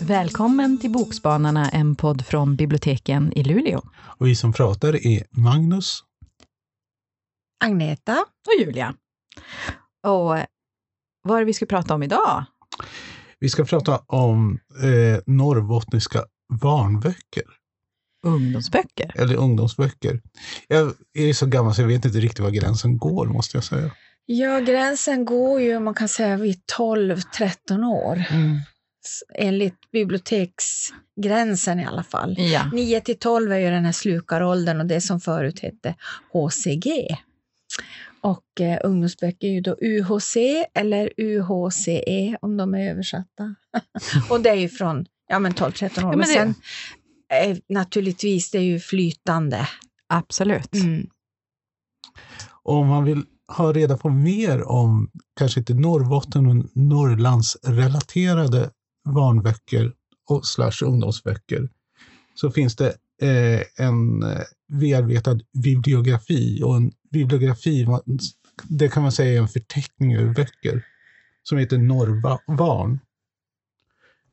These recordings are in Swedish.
Välkommen till Bokspanarna, en podd från biblioteken i Luleå. Och vi som pratar är Magnus, Agneta och Julia. Och vad är det vi ska prata om idag? Vi ska prata om eh, norrbottniska barnböcker. Ungdomsböcker. Eller ungdomsböcker. Jag är så gammal så jag vet inte riktigt var gränsen går, måste jag säga. Ja, gränsen går ju, man kan säga, vid 12-13 år. Mm. Enligt biblioteksgränsen i alla fall. Ja. 9 till 12 är ju den här slukaråldern och det som förut hette HCG. Och eh, ungdomsböcker är ju då UHC eller UHCE om de är översatta. och det är ju från ja, men 12-13 år. men men det- sen eh, naturligtvis, det är ju flytande. Absolut. Mm. Och om man vill ha reda på mer om, kanske inte Norrbotten, men Norrlandsrelaterade barnböcker och slash ungdomsböcker, så finns det eh, en eh, bearbetad bibliografi. Och en bibliografi, det kan man säga är en förteckning över böcker, som heter Norrbarn.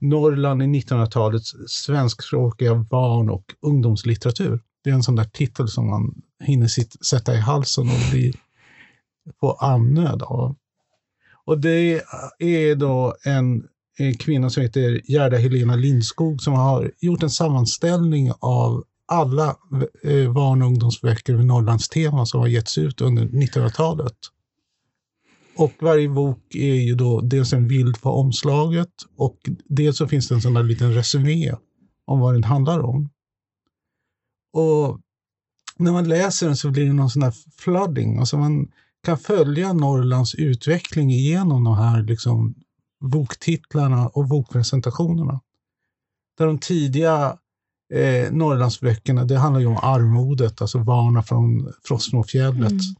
Norrland i 1900-talets svenskspråkiga barn och ungdomslitteratur. Det är en sån där titel som man hinner sitt, sätta i halsen och bli på annöd av. Och det är då en, en kvinna som heter Gerda Helena Lindskog som har gjort en sammanställning av alla eh, barn och ungdomsböcker med Norrlandstema som har getts ut under 1900-talet. Och varje bok är ju då dels en bild på omslaget och dels så finns det en sån där liten resumé om vad den handlar om. Och när man läser den så blir det någon sån där flooding. Alltså man kan följa Norrlands utveckling genom de här liksom boktitlarna och bokpresentationerna. Där de tidiga eh, Norrlandsböckerna, det handlar ju om armodet, alltså barnen från Frostmofjället. Mm.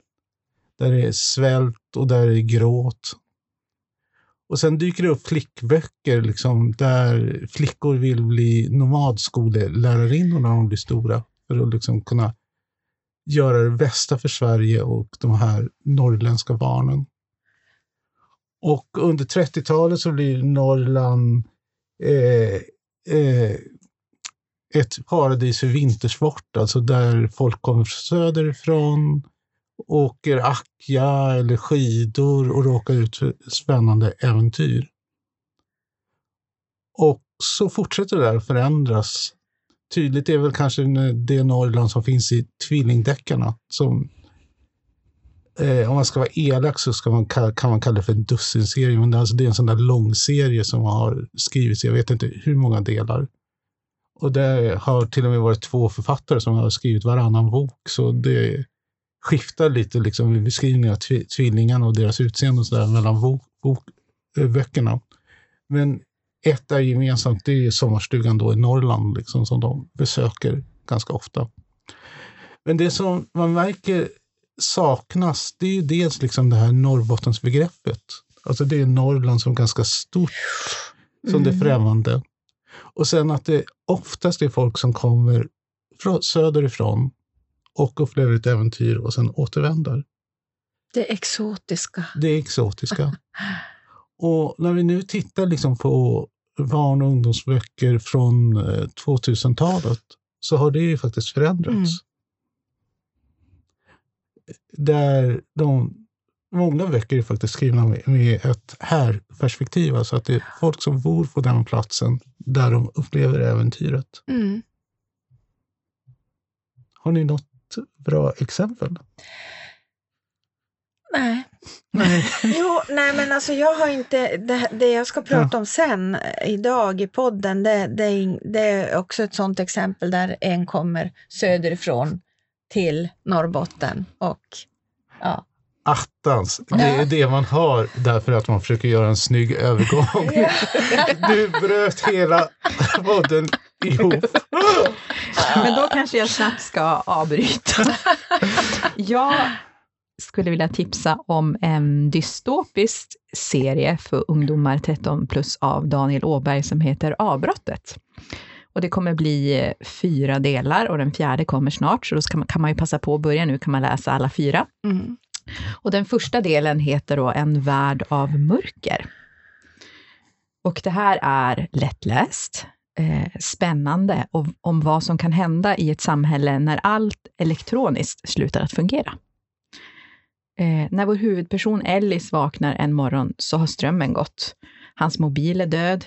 Där det är svält och där det är gråt. Och sen dyker det upp flickböcker liksom, där flickor vill bli nomadskolelärarinnor när de blir stora. För att liksom kunna göra det bästa för Sverige och de här norrländska barnen. Och under 30-talet så blir Norrland eh, eh, ett paradis för vintersport, alltså där folk kommer söderifrån, åker ackja eller skidor och råkar ut för spännande äventyr. Och så fortsätter det där att förändras. Tydligt är väl kanske det Norrland som finns i tvillingdeckarna. Som, eh, om man ska vara elak så ska man, kan man kalla det för en dussinserie, men det är, alltså, det är en sån där långserie som har skrivits i, jag vet inte hur många delar. Och det har till och med varit två författare som har skrivit varannan bok, så det skiftar lite liksom i beskrivningen av tvi- tvillingarna och deras utseende och så där mellan eh, böckerna. Men ett är gemensamt, det är sommarstugan då i Norrland liksom, som de besöker ganska ofta. Men det som man märker saknas, det är ju dels liksom det här Norrbottensbegreppet. Alltså det är Norrland som ganska stort, som det Mm. främmande. Och sen att det oftast är folk som kommer från, söderifrån och upplever ett äventyr och sen återvänder. Det exotiska. Det är exotiska. Och när vi nu tittar liksom på barn och ungdomsböcker från eh, 2000-talet så har det ju faktiskt förändrats. Mm. Där de, många böcker är faktiskt skrivna med, med ett här-perspektiv, alltså att det är folk som bor på den platsen där de upplever äventyret. Mm. Har ni något bra exempel? Nej. Nej. Jo, nej men alltså jag har inte, det, det jag ska prata om sen idag i podden, det, det, det är också ett sådant exempel där en kommer söderifrån till Norrbotten och ja. Attans, det är det man har därför att man försöker göra en snygg övergång. Du bröt hela podden ihop. Men då kanske jag snabbt ska avbryta. Jag skulle vilja tipsa om en dystopisk serie för ungdomar 13 plus av Daniel Åberg som heter Avbrottet. Och det kommer bli eh, fyra delar och den fjärde kommer snart, så då man, kan man ju passa på att börja nu, kan man läsa alla fyra. Mm. Och den första delen heter då En värld av mörker. Och det här är lättläst, eh, spännande och om vad som kan hända i ett samhälle när allt elektroniskt slutar att fungera. Eh, när vår huvudperson Ellis vaknar en morgon så har strömmen gått. Hans mobil är död.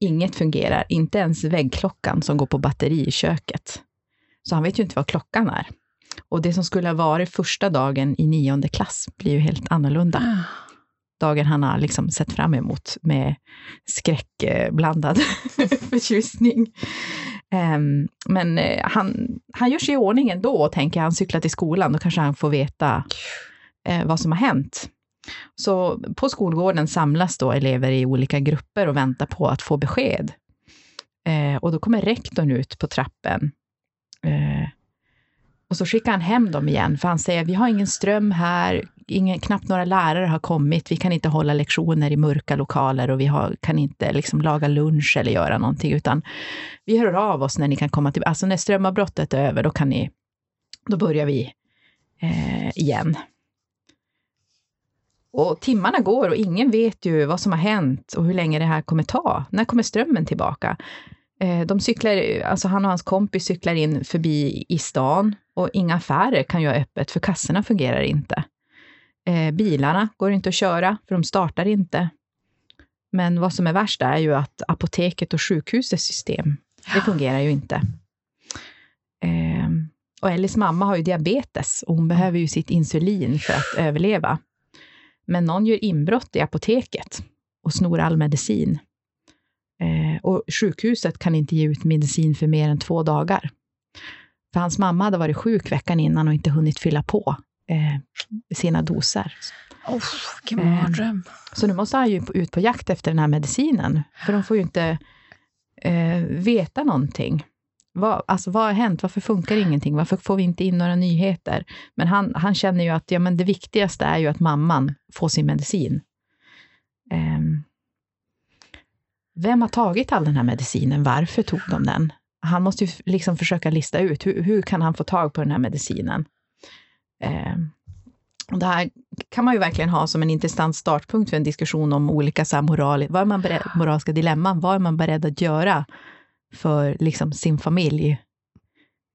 Inget fungerar, inte ens väggklockan som går på batteri i köket. Så han vet ju inte vad klockan är. Och det som skulle ha varit första dagen i nionde klass blir ju helt annorlunda. Ah. Dagen han har liksom sett fram emot med skräckblandad förtjusning. Ehm, men eh, han, han gör sig i ordning ändå tänker han cyklar till skolan, då kanske han får veta eh, vad som har hänt. Så på skolgården samlas då elever i olika grupper och väntar på att få besked. Eh, och då kommer rektorn ut på trappen. Eh, och så skickar han hem dem igen, för han säger vi har ingen ström här, ingen, knappt några lärare har kommit, vi kan inte hålla lektioner i mörka lokaler och vi har, kan inte liksom laga lunch eller göra någonting, utan vi hör av oss när ni kan komma till, alltså när strömavbrottet är över, då kan ni, då börjar vi eh, igen. Och timmarna går och ingen vet ju vad som har hänt och hur länge det här kommer ta. När kommer strömmen tillbaka? Eh, de cyklar, alltså han och hans kompis cyklar in förbi i stan och inga affärer kan ju ha öppet för kassorna fungerar inte. Eh, bilarna går inte att köra för de startar inte. Men vad som är värst är ju att apoteket och sjukhusets system, det fungerar ju inte. Eh, och Ellis mamma har ju diabetes och hon behöver ju sitt insulin för att överleva. Men någon gör inbrott i apoteket och snor all medicin. Eh, och sjukhuset kan inte ge ut medicin för mer än två dagar. För hans mamma hade varit sjuk veckan innan och inte hunnit fylla på eh, sina doser. Oh, vilken Eh, mardröm. Så nu måste han ju ut på jakt efter den här medicinen, för de får ju inte eh, veta någonting. Vad, alltså, vad har hänt? Varför funkar ingenting? Varför får vi inte in några nyheter? Men han, han känner ju att ja, men det viktigaste är ju att mamman får sin medicin. Ehm, vem har tagit all den här medicinen? Varför tog de den? Han måste ju liksom försöka lista ut, hur, hur kan han få tag på den här medicinen? Ehm, och det här kan man ju verkligen ha som en intressant startpunkt för en diskussion om olika så moral, vad är man beredd, moraliska dilemman, vad är man beredd att göra för liksom sin familj?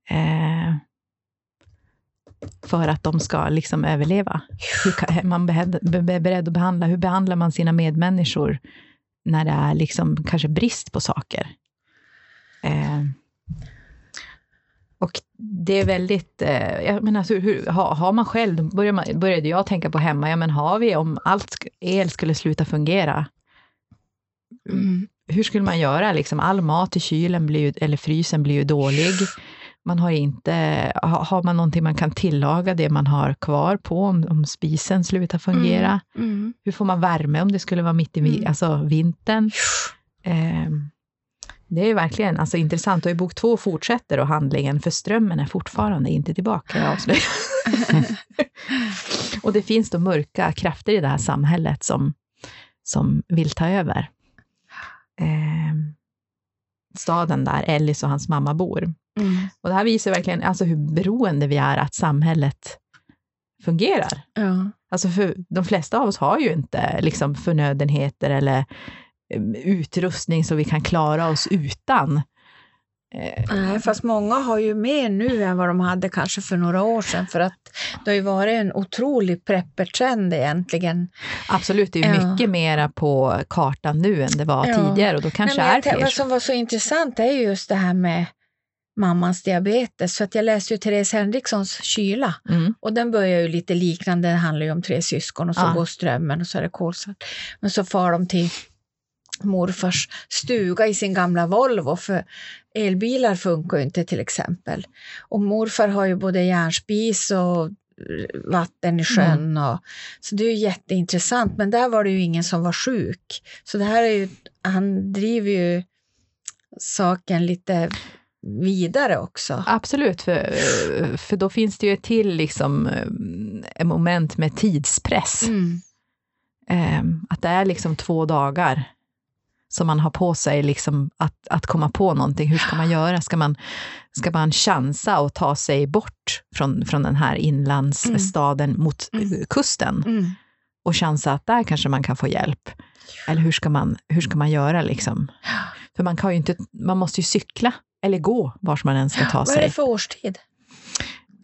Eh, för att de ska liksom överleva. Hur kan, är man beredd, be- beredd att behandla, hur behandlar man sina medmänniskor när det är liksom kanske brist på saker? Eh, och det är väldigt, eh, jag menar, alltså, hur, har, har man själv, då börjar man, började jag tänka på hemma, ja men har vi, om allt el skulle sluta fungera, Mm. hur skulle man göra? Liksom, all mat i kylen blir ju, eller frysen blir ju dålig. Man har inte, ha- har man någonting man kan tillaga det man har kvar på, om, om spisen slutar fungera? Mm. Hur får man värme om det skulle vara mitt i Mm. alltså, vintern? Ehm, det är verkligen alltså, intressant. Och i bok två fortsätter då handlingen, för strömmen är fortfarande inte tillbaka, jag avslöjar. och det finns då mörka krafter i det här samhället som, som vill ta över. Ehm, staden där Ellis och hans mamma bor. Mm. Och det här visar verkligen alltså, hur beroende vi är att samhället fungerar. Ja. Alltså för de flesta av oss har ju inte liksom förnödenheter eller utrustning så vi kan klara oss utan. Eh, Nej, fast många har ju mer nu än vad de hade kanske för några år sedan, för att det har ju varit en otrolig preppertrend egentligen. absolut, det är ju Ja. mycket mera på kartan nu än det var Ja. tidigare och då kanske Nej, är fler. Vad som var så intressant är ju just det här med mammans diabetes, för att jag läste ju Therese Henrikssons Kyla Mm, och den börjar ju lite liknande, det handlar ju om tre syskon och så Ja. går strömmen och så är det kolsvart. Men så far de till morfars stuga i sin gamla Volvo, för elbilar funkar ju inte till exempel. Och morfar har ju både järnspis och eh, vatten i sjön. Och, så det är ju jätteintressant, men där var det ju ingen som var sjuk. Så det här är ju, han driver ju saken lite vidare också. absolut, för, för då finns det ju ett till liksom, eh, ett moment med tidspress. Mm. Eh, att det är liksom två dagar som man har på sig liksom att, att komma på någonting. Hur ska man göra? Ska man, ska man chansa och ta sig bort från, från den här inlandsstaden mm. mot mm. kusten? Mm. Och chansa att där kanske man kan få hjälp. Eller hur ska man, hur ska man göra liksom? För man, kan ju inte, man måste ju cykla eller gå vars man än ska ta sig. Vad är det för årstid?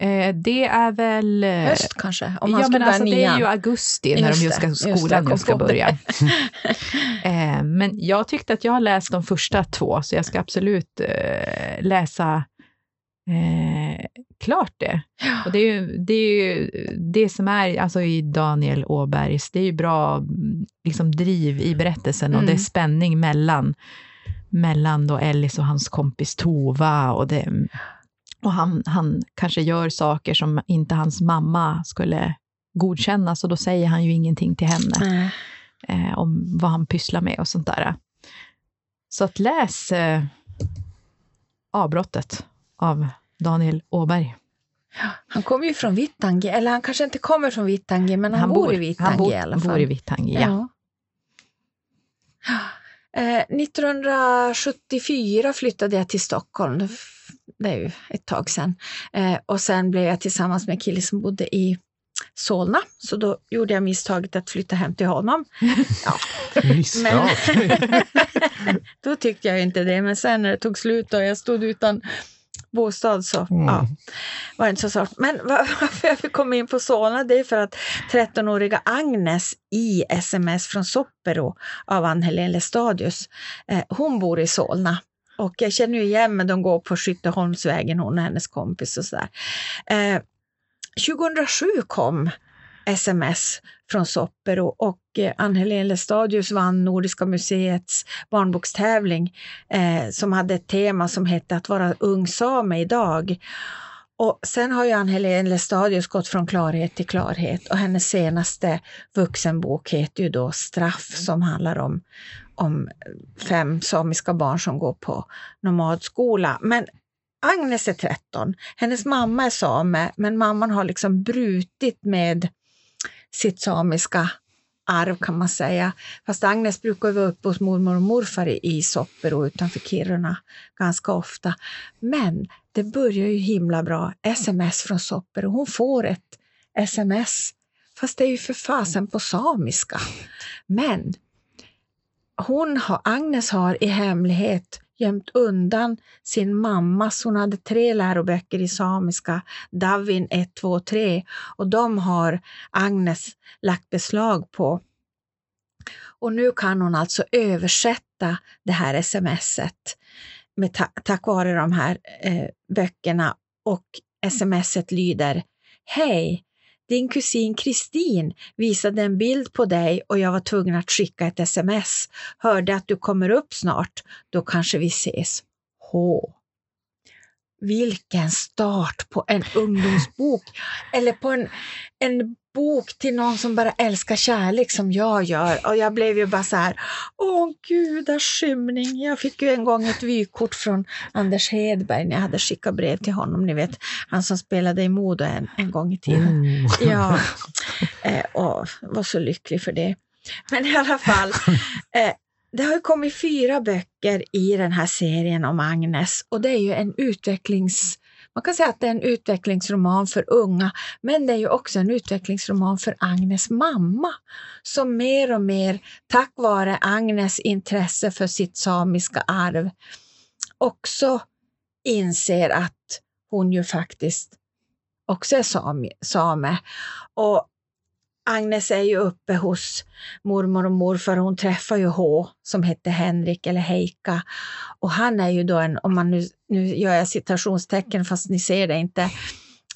Eh, det är väl... Eh, Höst kanske? Om ja, men alltså, det är ju augusti när Just de just ska, just skolan just ska börja. eh, men jag tyckte att jag har läst de första två, så jag ska absolut eh, läsa eh, klart det. Och det är ju det, är ju det som är alltså i Daniel Åbergs, det är ju bra liksom, driv i berättelsen och det är Mm. spänning mellan, mellan då Ellis och hans kompis Tova. Och, det, och han, han kanske gör saker som inte hans mamma skulle godkänna, så då säger han ju ingenting till henne eh, om vad han pysslar med och sånt där. Så att läs eh, Avbrottet av Daniel Åberg. Han kommer ju från Vittangi, eller han kanske inte kommer från Vittangi, men han, bor, i Vittangi han bor, i alla han fall. bor i Vittangi, ja. Eh, 1974 flyttade jag till Stockholm. Det är ju ett tag sedan. Eh, och sen blev jag tillsammans med en kille som bodde i Solna, så då gjorde jag misstaget att flytta hem till honom. Ja, Misstag. då tyckte jag inte det, men sen när det tog slut och jag stod utan bostad så Mm. ja, var det inte så svårt. Men va- varför jag komma in på Solna, det är för att 13-åriga Agnes i sms från Soppero av Ann-Helén Lestadius, eh, hon bor i Solna. Och jag känner ju igen mig. de går på Skytteholmsvägen, hon och hennes kompis och sådär. Eh, 2007 kom sms från Soppero och eh, och Ann-Helén Lestadius vann Nordiska museets barnbokstävling eh, som hade ett tema som hette att vara ung same idag. Och sen har ju Ann-Helén Lestadius gått från klarhet till klarhet och hennes senaste vuxenbok heter ju då Straff som handlar om, om fem samiska barn som går på nomadskola. Men Agnes är 13, hennes mamma är same, men mamman har liksom brutit med sitt samiska arv kan man säga. Fast Agnes brukar vara uppe hos mormor och morfar i, Sopper Soppero utanför Kiruna ganska ofta. Men det börjar ju himla bra. Sms från Soppero. Hon får ett sms, fast det är ju för fasen på samiska. Men hon har, Agnes har i hemlighet gömt undan sin mammas, hon hade tre läroböcker i samiska, Davin 1, 2, 3 och de har Agnes lagt beslag på. Och nu kan hon alltså översätta det här smset med ta tack vare de här eh, böckerna och smset lyder Hej! Din kusin Kristin visade en bild på dig och jag var tvungen att skicka ett sms. Hörde att du kommer upp snart. Då kanske vi ses. H. Vilken start på en ungdomsbok! Eller på en, en bok till någon som bara älskar kärlek som jag gör. Och jag blev ju bara så här, åh gudars skymning. Jag fick ju en gång ett vykort från Anders Hedberg när jag hade skickat brev till honom. Ni vet, han som spelade i Modo en, en gång i tiden. Mm. Ja, eh, och var så lycklig för det. Men i alla fall, eh, det har ju kommit fyra böcker i den här serien om Agnes och det är ju en utvecklings... Man kan säga att det är en utvecklingsroman för unga, men det är ju också en utvecklingsroman för Agnes mamma som mer och mer, tack vare Agnes intresse för sitt samiska arv, också inser att hon ju faktiskt också är sami, same. Och Agnes är ju uppe hos mormor och morfar och hon träffar ju H som hette Henrik eller Heika. Och han är ju då en, om man nu, nu gör jag citationstecken fast ni ser det inte,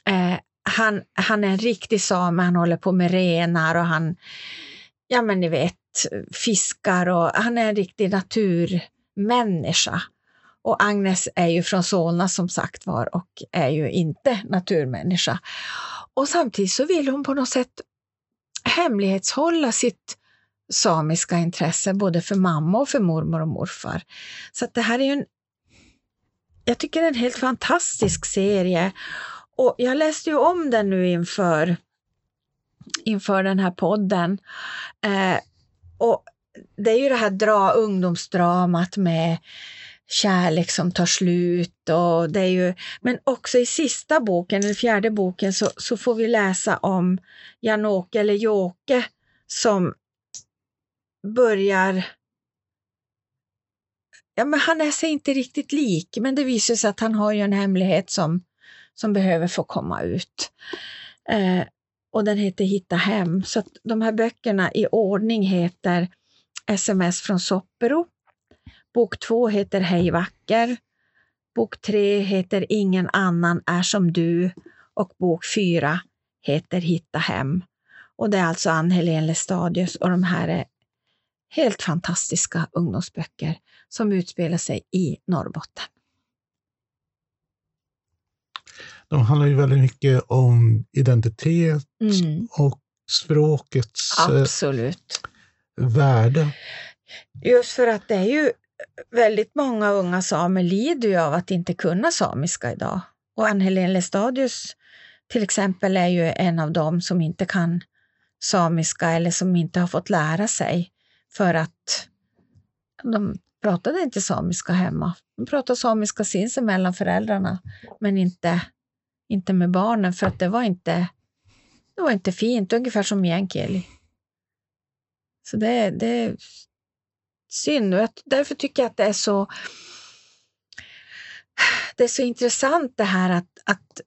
eh, han, han är en riktig same, han håller på med renar och han, ja men ni vet, fiskar och han är en riktig naturmänniska. Och Agnes är ju från Solna som sagt var och är ju inte naturmänniska. Och samtidigt så vill hon på något sätt hemlighetshålla sitt samiska intresse både för mamma och för mormor och morfar. Så att det här är ju en, jag tycker det är en helt fantastisk serie. Och jag läste ju om den nu inför, inför den här podden. Eh, och det är ju det här dra, ungdomsdramat med kärlek som tar slut. Och det är ju, men också i sista boken, eller fjärde boken, så, så får vi läsa om Jan-Åke eller Jåke som börjar Ja, men han är sig inte riktigt lik, men det visar sig att han har ju en hemlighet som, som behöver få komma ut. Eh, och den heter Hitta hem. Så att de här böckerna i ordning heter Sms från Soppero. Bok två heter Hej vacker. Bok tre heter Ingen annan är som du och bok fyra heter Hitta hem. Och det är alltså Ann-Helén Lestadius och de här är helt fantastiska ungdomsböcker som utspelar sig i Norrbotten. De handlar ju väldigt mycket om identitet Mm. och språkets eh, Absolut. värde. Just för att det är ju väldigt många unga samer lider ju av att inte kunna samiska idag. Och Ann-Helén Lestadius till exempel är ju en av dem som inte kan samiska eller som inte har fått lära sig för att de pratade inte samiska hemma. De pratade samiska sinsemellan föräldrarna, men inte, inte med barnen för att det var inte, det var inte fint, ungefär som meänkieli. Så det, det synd och jag, därför tycker jag att det är så det är så intressant det här att, att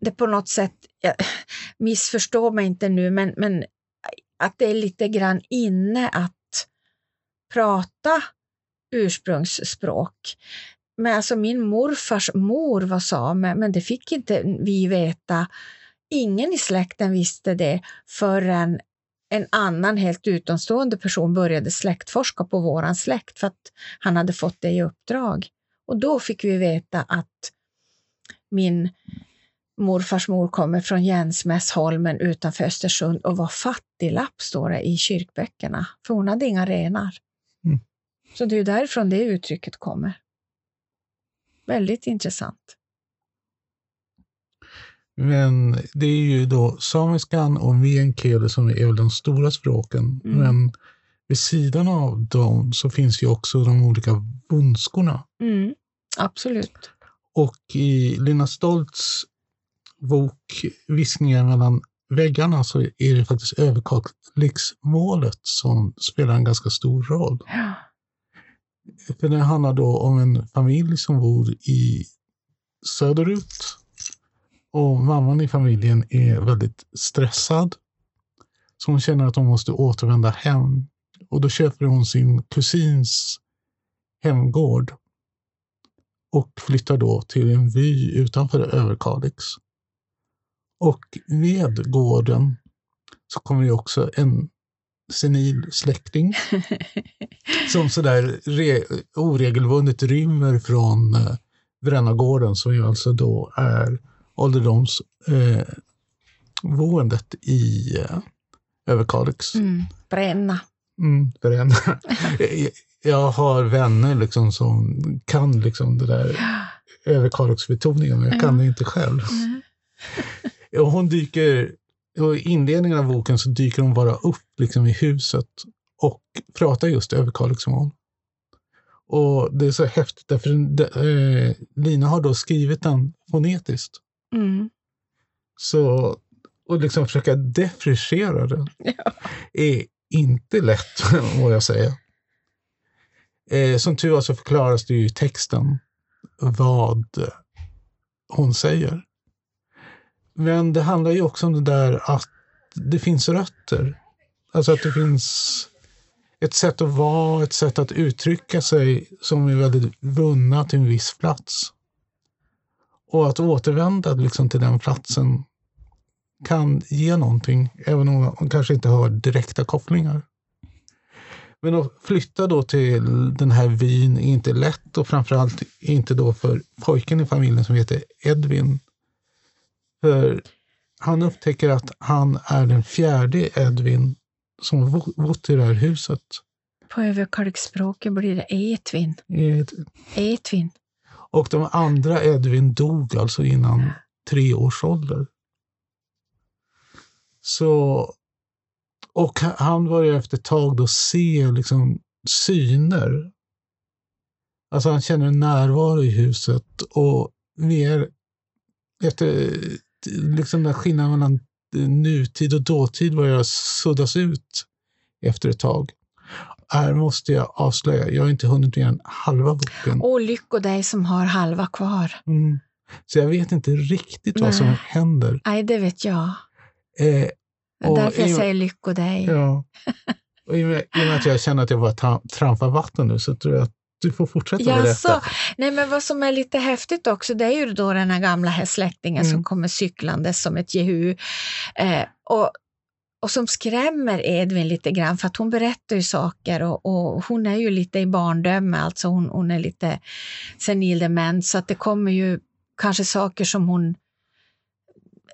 det på något sätt, jag, missförstå mig inte nu, men, men att det är lite grann inne att prata ursprungsspråk. Men alltså min morfars mor var same, men det fick inte vi veta. Ingen i släkten visste det förrän en annan helt utomstående person började släktforska på våran släkt för att han hade fått det i uppdrag. Och då fick vi veta att min morfars mor kommer från Jensmässholmen utanför Östersund och var fattiglapp, står det i kyrkböckerna, för hon hade inga renar. Mm. Så det är därifrån det uttrycket kommer. Väldigt intressant. Men det är ju då samiskan och meänkieli som är väl de stora språken. Mm. Men vid sidan av dem så finns ju också de olika vunskorna. Mm, absolut. Och i Lina Stoltz bok Viskningar mellan väggarna så är det faktiskt överkalixmålet som spelar en ganska stor roll. Ja. För det handlar då om en familj som bor i söderut. Och mamman i familjen är väldigt stressad. Så hon känner att hon måste återvända hem. Och då köper hon sin kusins hemgård. Och flyttar då till en vy utanför Överkalix. Och med gården så kommer ju också en senil släkting som sådär re, oregelbundet rymmer från eh, Brännagården som ju alltså då är ålderdomsboendet eh, i eh, Överkalix. Mm, bränna. Mm, Bränna. Jag har vänner liksom som kan liksom det där Överkalixbetoningen, men jag kan det inte själv. Och hon dyker, och i inledningen av boken så dyker hon bara upp liksom i huset och pratar just Överkalixmål. Och det är så häftigt därför eh, Lina har då skrivit den fonetiskt. Mm. Så och liksom försöka defrichera den Ja. är inte lätt, må jag säga. Eh, som tur var så förklaras det ju i texten vad hon säger. Men det handlar ju också om det där att det finns rötter. Alltså att det finns ett sätt att vara, ett sätt att uttrycka sig som är väldigt vunna till en viss plats. Och att återvända liksom till den platsen kan ge någonting, även om man kanske inte har direkta kopplingar. Men att flytta då till den här vyn är inte lätt och framförallt inte då för pojken i familjen som heter Edvin. För han upptäcker att han är den fjärde Edvin som har bo- bott i det här huset. På överkalixspråket blir det etvin. Eh, Etvin. Och de andra Edvin dog alltså innan tre års ålder. Så, Och han börjar efter ett tag då se liksom syner. Alltså han känner en närvaro i huset och mer efter liksom den skillnaden mellan nutid och dåtid börjar suddas ut efter ett tag. Här måste jag avslöja, jag har inte hunnit än halva boken. Åh, lycko dig som har halva kvar. Mm. Så jag vet inte riktigt vad som Nej. händer. Nej, det vet jag. Eh, Och därför jag säger lycko dig. ja. och i, och med, I och med att jag känner att jag bara tra trampar vatten nu så tror jag att du får fortsätta Jaså? berätta. Nej, men vad som är lite häftigt också, det är ju då den här gamla släktingen som Mm. kommer cyklande som ett jehu. Eh, och, och som skrämmer Edvin lite grann, för att hon berättar ju saker och, och hon är ju lite i barndöme, alltså hon, hon är lite senildement, så att det kommer ju kanske saker som hon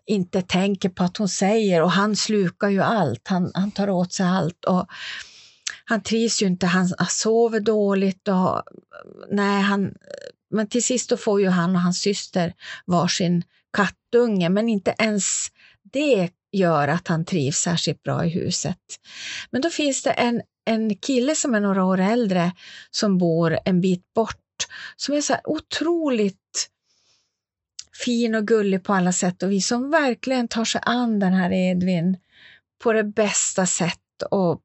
inte tänker på att hon säger och han slukar ju allt, han, han tar åt sig allt. Och, han trivs ju inte, han, han sover dåligt och nej, han, men till sist då får ju han och hans syster varsin kattunge, men inte ens det gör att han trivs särskilt bra i huset. Men då finns det en, en kille som är några år äldre som bor en bit bort, som är så otroligt fin och gullig på alla sätt och vis, som verkligen tar sig an den här Edvin på det bästa sätt och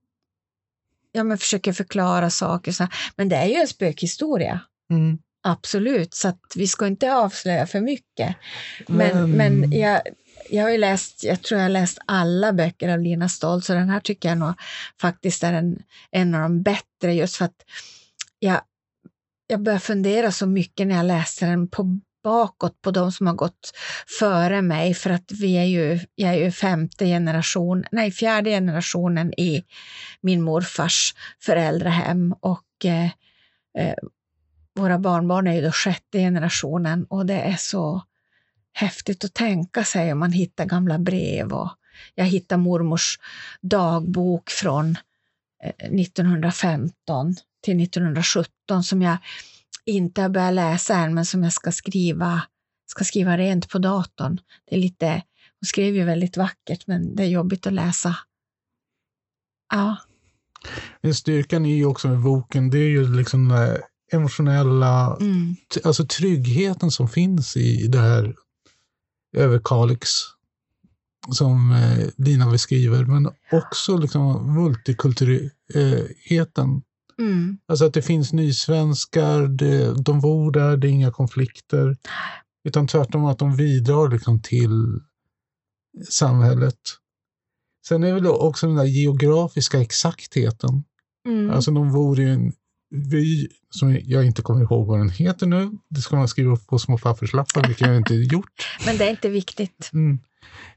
ja, men försöker förklara saker. Så. Men det är ju en spökhistoria, Mm. absolut, så att vi ska inte avslöja för mycket. Men, men jag, jag har ju läst, jag tror jag har läst alla böcker av Lina Stoltz och den här tycker jag nog faktiskt är en, en av de bättre just för att jag, jag börjar fundera så mycket när jag läste den på bakåt på de som har gått före mig för att vi är ju, jag är ju femte generation, nej fjärde generationen i min morfars föräldrahem och eh, eh, våra barnbarn är ju då sjätte generationen och det är så häftigt att tänka sig om man hittar gamla brev och jag hittar mormors dagbok från eh, 1915 till 1917 som jag inte har börjat läsa än men som jag ska skriva, ska skriva rent på datorn. Det är lite, hon skrev ju väldigt vackert men det är jobbigt att läsa. Ja, Styrkan är ju också med boken, det är ju liksom emotionella, mm, alltså tryggheten som finns i det här Överkalix som eh, Lina beskriver, men också liksom multikulturheten. mm, Alltså att det finns nysvenskar, det, de bor där, det är inga konflikter. Utan tvärtom att de bidrar liksom till samhället. Sen är det väl också den där geografiska exaktheten. mm. Alltså de bor i en by som jag inte kommer ihåg vad den heter nu. Det ska man skriva upp på små papperslappar, vilket jag inte gjort. Men det är inte viktigt. Mm.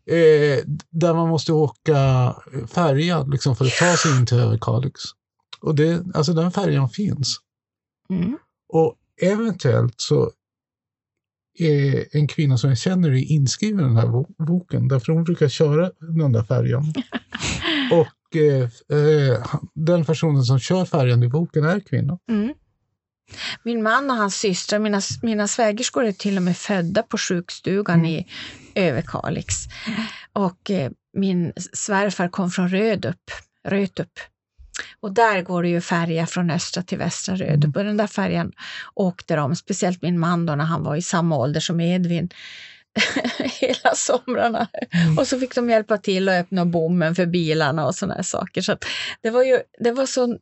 Eh, där man måste åka färja liksom, för att ta sig in till Överkalix. Och det, alltså den färjan finns. Mm. Och eventuellt så är en kvinna som jag känner är inskriven i den här bo- boken, därför hon brukar köra den där färjan. Och eh, eh, den personen som kör färjan i boken är kvinna. Mm. Min man och hans systrar, mina, mina svägerskor är till och med födda på sjukstugan Mm. i Överkalix. Och eh, min svärfar kom från Rödup, Rötup. Och där går det ju färja från östra till västra Rödup. Mm. Och den där färjan åkte de, speciellt min man då när han var i samma ålder som Edvin, hela somrarna. Mm. Och så fick de hjälpa till att öppna bommen för bilarna och sådana saker. Så det var ju det var så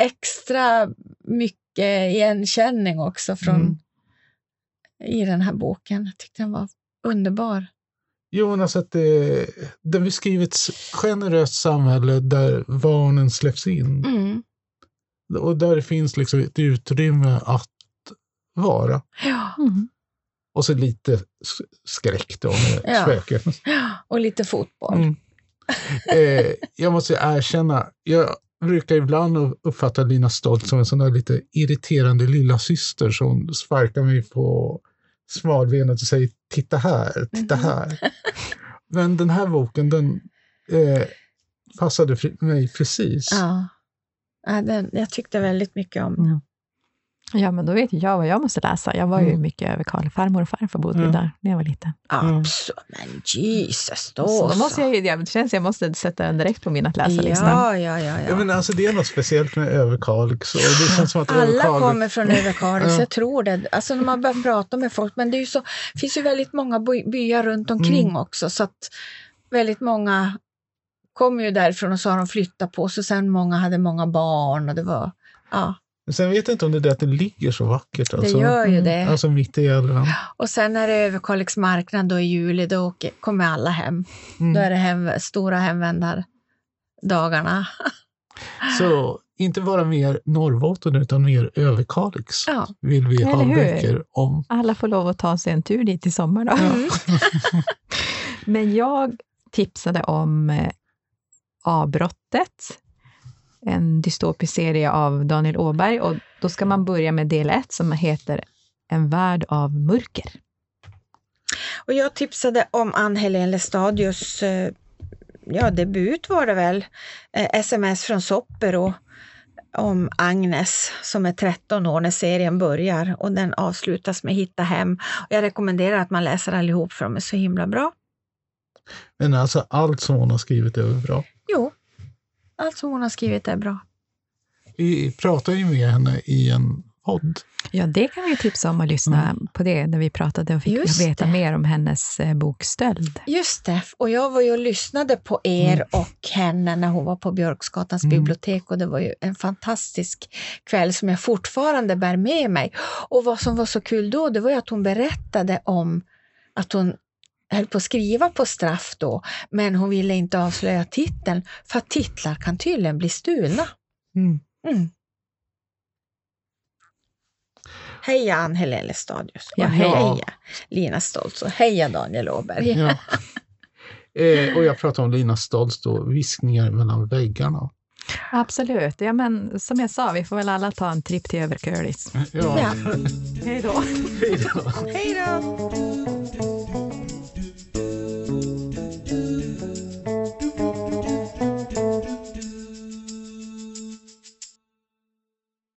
extra mycket igenkänning också från, Mm. i den här boken. Jag tyckte den var underbar. Jo, men alltså att det, den beskriver ett generöst samhälle där barnen släpps in. Mm. Och där finns liksom ett utrymme att vara. Ja. Mm. Och så lite skräck då med Ja. spöken. Och lite fotboll. Mm. Eh, jag måste erkänna, jag brukar ibland uppfatta Lina Stolt som en sån där lite irriterande lilla syster som sparkar mig på smalbenet och säger titta här, titta Mhm. här. Men den här boken, den eh, passade mig precis. Ja. Ja, den, jag tyckte väldigt mycket om den. Mm. Ja, men då vet jag vad jag måste läsa. Jag var ju Mm. mycket över Karl. Farmor och farfar bodde ju Mm. där när jag var liten. Mm. Absolut. Men Jesus, då Så då måste jag ju, det känns jag måste sätta den direkt på min att läsa-lista. Ja, ja, ja. Ja, ja. men alltså, det är något speciellt med Överkalix. Och det känns som att Alla Överkalix... kommer från Överkalix, Ja. jag tror det. Alltså när man börjar prata med folk, men det är ju så, finns ju väldigt många by- byar runt omkring Mm. också, så att väldigt många kom ju därifrån och så har de flyttat på sig, sen många hade många barn och det var, ja, Sen vet jag inte om det är det att det ligger så vackert. det Alltså, gör ju mm, det. alltså mitt i Gävleland. Och sen när det är Överkalix marknad då i juli, då åker, kommer alla hem. Då Mm. är det hem, stora hemvändardagarna. Så inte bara mer Norrbotten utan mer Överkalix Ja. vill vi ha böcker om. Alla får lov att ta sig en tur dit i sommar då. Mm. Men jag tipsade om eh, Avbrottet, en dystopisk serie av Daniel Åberg. Och då ska man börja med del ett som heter En värld av mörker. Och jag tipsade om Ann-Helén Lestadius eh, ja, debut var det väl, eh, sms från Soppero om Agnes som är 13 år när serien börjar och den avslutas med Hitta hem. Jag rekommenderar att man läser allihop för de är så himla bra. Men alltså allt som hon har skrivit är väl bra. Jo, allt som hon har skrivit är bra. Vi pratar ju med henne i en podd. Ja, det kan vi tipsa om att lyssna på det när vi pratade och fick Just veta det. mer om hennes eh, bok Stöld. Just det, och jag var ju och lyssnade på er Mm. och henne när hon var på Björksgatans Mm. bibliotek och det var ju en fantastisk kväll som jag fortfarande bär med mig. Och vad som var så kul då, det var ju att hon berättade om att hon höll på att skriva på straff då, men hon ville inte avslöja titeln, för att titlar kan tydligen bli stulna. Mm. Mm. Heja Ann-Helene Stadius och Ja, heja ja. Lina Stoltz och heja Daniel Åberg. Ja. eh, och jag pratar om Lina Stoltz då, Viskningar mellan väggarna. Absolut. Ja, men som jag sa, vi får väl alla ta en tripp till Överkölis. Ja. Ja. Hej då! Hej då. Hej då!